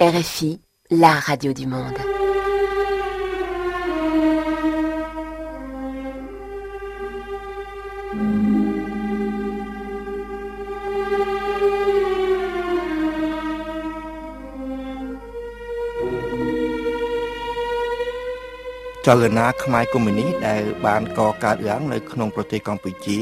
RFI, la radio du monde. ။ចលនាខ្មែរកុម្មុយនីសដែលបានកកើតឡើងនៅក្នុងប្រទេសកម្ពុជា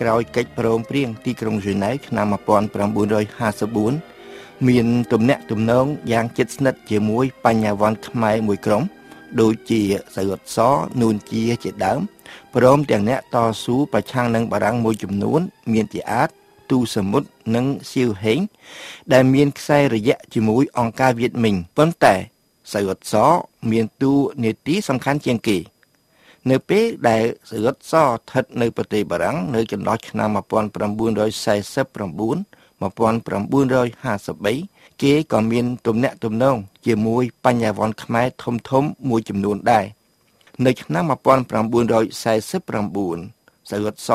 ក្រោយកិច្ចព្រមព្រៀងទីក្រុងហ្សឺណែវឆ្នាំ1954 មានទំនាក់ទំនងយ៉ាងជិតស្និទ្ធជាមួយបញ្ញវន្តខ្មែរមួយក្រុម ដូចជាសៃអត់សនួនជាជាដើមព្រមទាំងអ្នកតស៊ូប្រឆាំងនឹងបារាំងមួយចំនួន មានជាអាចទូសមុទ្រនិងសៀវហេងដែលមានខ្សែរយៈជាមួយអង្គការវៀតមិញប៉ុន្តែសៃអត់សមានទូនីតិសំខាន់ជាងគេ នៅពេលដែលសៃអត់សស្ថិតនៅប្រទេសបារាំងនៅចន្លោះឆ្នាំ1949 1953គេក៏មានទំនាក់ទំនងជាមួយបញ្ញវន្តខ្មែរធំធំមួយចំនួនដែរនៅឆ្នាំ1949សៅរត់ស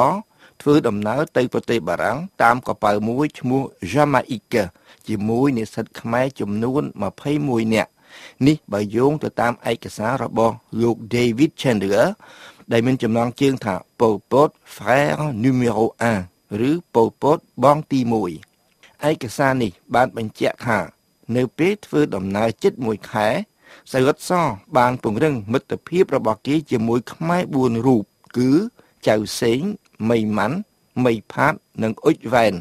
ធ្វើដំណើរទៅប្រទេសបារាំងតាមកប៉ៅមួយឈ្មោះ Jamaica ជាមួយនិស្សិតខ្មែរចំនួន21នាក់នេះបើយោងទៅតាមឯកសាររបស់លោក David Chandler ដែលមានចំណងជើងថា Pol Pot frère numéro 1ឬ Pol Pot បងទី1 ឯកសារនេះបានបញ្ជាក់ថានៅពេលធ្វើដំណើរជិត1ខែសៃរតសបានពង្រឹងមិត្តភាពរបស់គេជាមួយខ្មែរ4រូបគឺចៅសេងមីម៉ាន់មីផាតនិងអ៊ុចវ៉ែន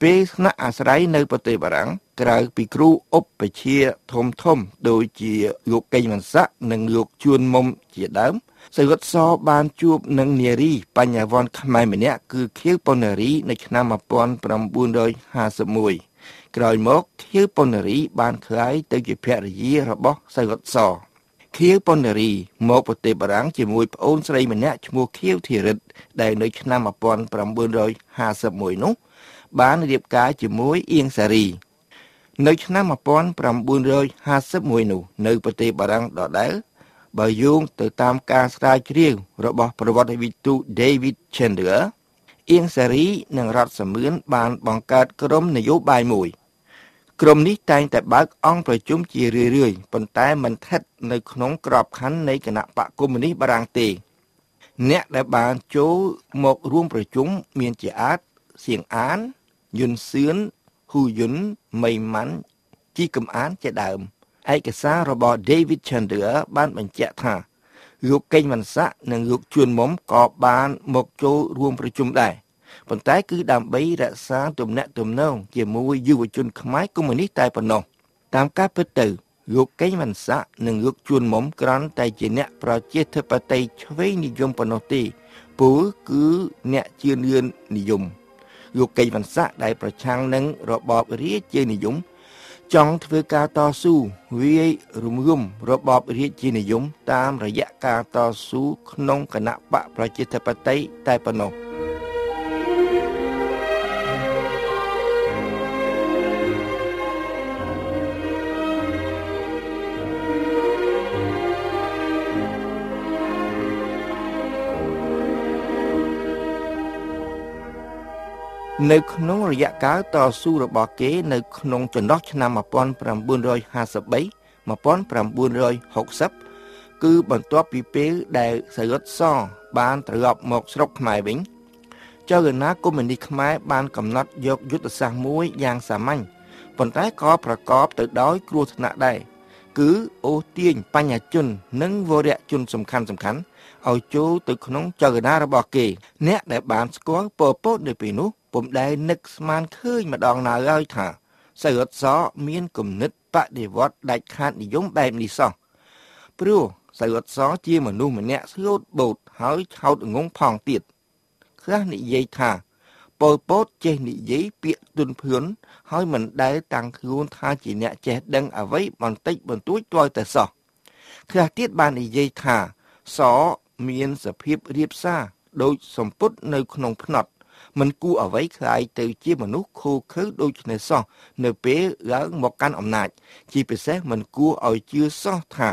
ពេលស្នាក់អាស្រ័យនៅប្រទេសបារាំង ក្រៅពីគ្រូឧបជាធំធំ ដូចជាលោកកេងវណ្ណស័កនិងលោកជួនមុំជាដើមសៃវុតសបានជួបនឹងនារីបញ្ញវន្តខ្មែរម្នាក់គឺខៀវប៉ុននារី នៅឆ្នាំ1951ក្រោយមកខៀវប៉ុននារីបានក្លាយទៅជាភរិយារបស់សៃវុតសខៀវប៉ុននារីមកប្រទេសបារាំងជាមួយប្អូនស្រីម្នាក់ឈ្មោះខៀវធីរិតដែលនៅឆ្នាំ1951នោះបានរៀបការជាមួយអៀងសារី នៅឆ្នាំ1951នោះនៅប្រទេសបារាំងដដែលបើយោងទៅតាមការស្រាវជ្រាវរបស់ប្រវត្តិវិទូ David Chandler អៀងសារីនិងរដ្ឋសមឿនបានបង្កើតក្រុមនយោបាយមួយក្រុមនេះតែងតែបើកអង្គប្រជុំជារឿយៗប៉ុន្តែមិនស្ថិតនៅក្នុងក្របខ័ណ្ឌនៃគណៈបកកុម្មុយនីសបារាំងទេ អ្នកដែលបានចូលមករួមប្រជុំមានជាអាចសៀងអានយុនសឿន ហ៊ូយុនមីម៉ាន់ជីកំអានជាដើមឯកសាររបស់ David Chandler បានបញ្ជាក់ថាលោកកេងវណ្ណស័កនិងលោកជួនមុំក៏បានមកចូលរួមប្រជុំដែរប៉ុន្តែគឺដើម្បីរក្សាទំនាក់ទំនងជាមួយយុវជនខ្មែរកុម្មុយនីសតែប៉ុណ្ណោះតាមការពិតទៅលោកកេងវណ្ណស័កនិងលោកជួនមុំក្រាន់តែជាអ្នកប្រជាធិបតេយ្យឆ្វេងនិយមប៉ុណ្ណោះទេពលគឺអ្នកជឿនឿននិយម លោកកេងវណ្ណស័កដែលប្រឆាំងនឹងរបបរាជានិយមចង់ធ្វើការតស៊ូវាយរំលំរបបរាជានិយមតាមរយៈការតស៊ូក្នុងគណៈបកប្រជាធិបតេយ្យតែប៉ុណ្ណោះ នៅក្នុងរយៈកាលតស៊ូរបស់គេ នៅក្នុងចន្លោះឆ្នាំ1953 1960គឺបន្ទាប់ពីពេលដែលសយុទ្ធសបានត្រឡប់មកស្រុកខ្មែរវិញចៅកណាកុម្មុយនីសខ្មែរបានកំណត់យកយុទ្ធសាស្ត្រមួយយ៉ាងសាមញ្ញប៉ុន្តែក៏ប្រកបទៅដោយគ្រោះថ្នាក់ដែរគឺអូសទាញបញ្ញជន និងវរៈជនសំខាន់សំខាន់ឲ្យចូលទៅក្នុងចៅកណារបស់គេ អ្នកដែលបានស្គាល់ពពតនៅពេលនោះ ពុំដែលនឹកស្មានឃើញម្ដងណាហើយថាសៅរត់សមានគំនិតបដិវត្តដាច់ខាតនិយមបែបនេះសោះព្រោះសៅរត់សជាមនុស្សម្នាក់ស្លូតបូតហើយឆោតងងផងទៀតខ្លះនិយាយថាពលពតចេះនិយាយពាក្យទុនភឿនហើយមិនដែលតាំងខ្លួនថាជាអ្នកចេះដឹងអ្វីបន្តិចបន្តួចទាល់តែសោះខ្លះទៀតបាននិយាយថាសមានសភាពរៀបសារដូចសម្ពុតនៅក្នុងភ្នត់ មិនគួរអ្វីខ្លាយទៅជាមនុស្សខូខើដូចនេះសោះនៅពេលឡើងមកកាន់អំណាច ជាពិសេសមិនគួរឲ្យជឿសោះថា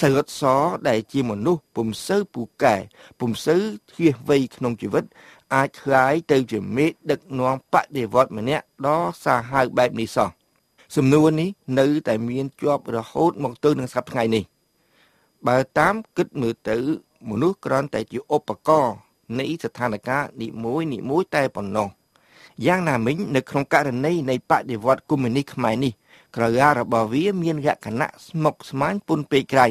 សរុបសដែលជាមនុស្សពុំសូវពូកែពុំសូវធៀសវ័យក្នុងជីវិត អាចខ្លាយទៅជាមេដឹកនាំបដិវត្តម្នាក់ដ៏សាហាវបែបនេះសោះសំណួរនេះនៅតែមានជាប់រហូតមកទល់នឹងសប្តាហ៍ថ្ងៃនេះ បើតាមគិតមើលទៅ មនុស្សគ្រាន់តែជាឧបករណ៍ នៃស្ថានភាពនីមួយនីមួយតែប៉ុណ្ណោះយ៉ាងណាមិញនៅក្នុងករណីនៃបដិវត្តកុម្មុយនីសខ្មែរនេះក្រៅរបស់វាមានលក្ខណៈស្មុគស្មាញពុនពេកក្រៃ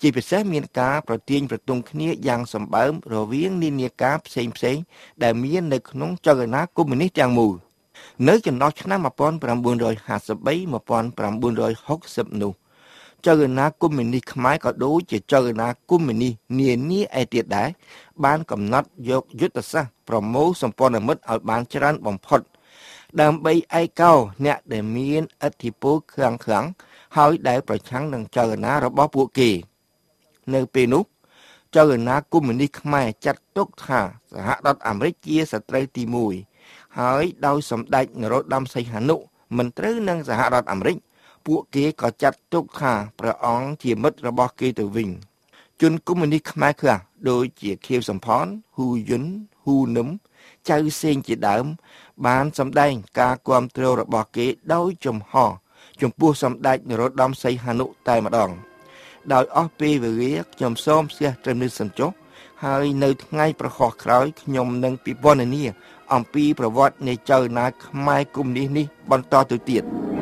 ជាពិសេសមានការប្រទៀងប្រទង់គ្នាយ៉ាងសម្បើមរវាងនានាការផ្សេងផ្សេងដែលមាននៅក្នុងចលនាកុម្មុយនីសទាំងមូលនៅចន្លោះឆ្នាំ1953 1960នោះ ចលនាកុម្មុយនីសខ្មែរក៏ដូចជាចលនាកុម្មុយនីសនានាឯទៀតដែរបានកំណត់យកយុទ្ធសាស្ត្រប្រមូលសម្ព័ន្ធមិត្តឲ្យបានច្រើនបំផុត ដើម្បីឯកោអ្នកដែលមានឥទ្ធិពលខ្លាំងខ្លាំងហើយដែលប្រឆាំងនឹងចលនារបស់ពួកគេ នៅពេលនោះចលនាកុម្មុយនីសខ្មែរចាត់ទុកថាសហរដ្ឋអាមេរិកជាសត្រូវទី1ហើយដោយសម្ដេចនរោត្តមសីហនុមិនត្រូវនឹងសហរដ្ឋអាមេរិក ពួកគេក៏ចាត់ទុកថាព្រះអង្គជាមិត្តរបស់គេទៅវិញជនកុម្មុយនីសខ្មែរខ្លះដូចជាខៀវសំផនហ៊ូយុនហ៊ូនឹមចៅសេងជាដើម បានសម្ដែងការគ្រប់គ្រងរបស់គេដោយចំហចំពោះសម្ដេចនរោត្តមសីហនុតែម្ដង ដោយអស់ពេលវេលាខ្ញុំសូមស្ទះត្រឹមនេះសិនចុះហើយនៅថ្ងៃប្រខុសក្រោយខ្ញុំនឹងពិពណ៌នាអំពីប្រវត្តិនៃចៅណាខ្មែរគុំនេះនេះបន្តទៅទៀត។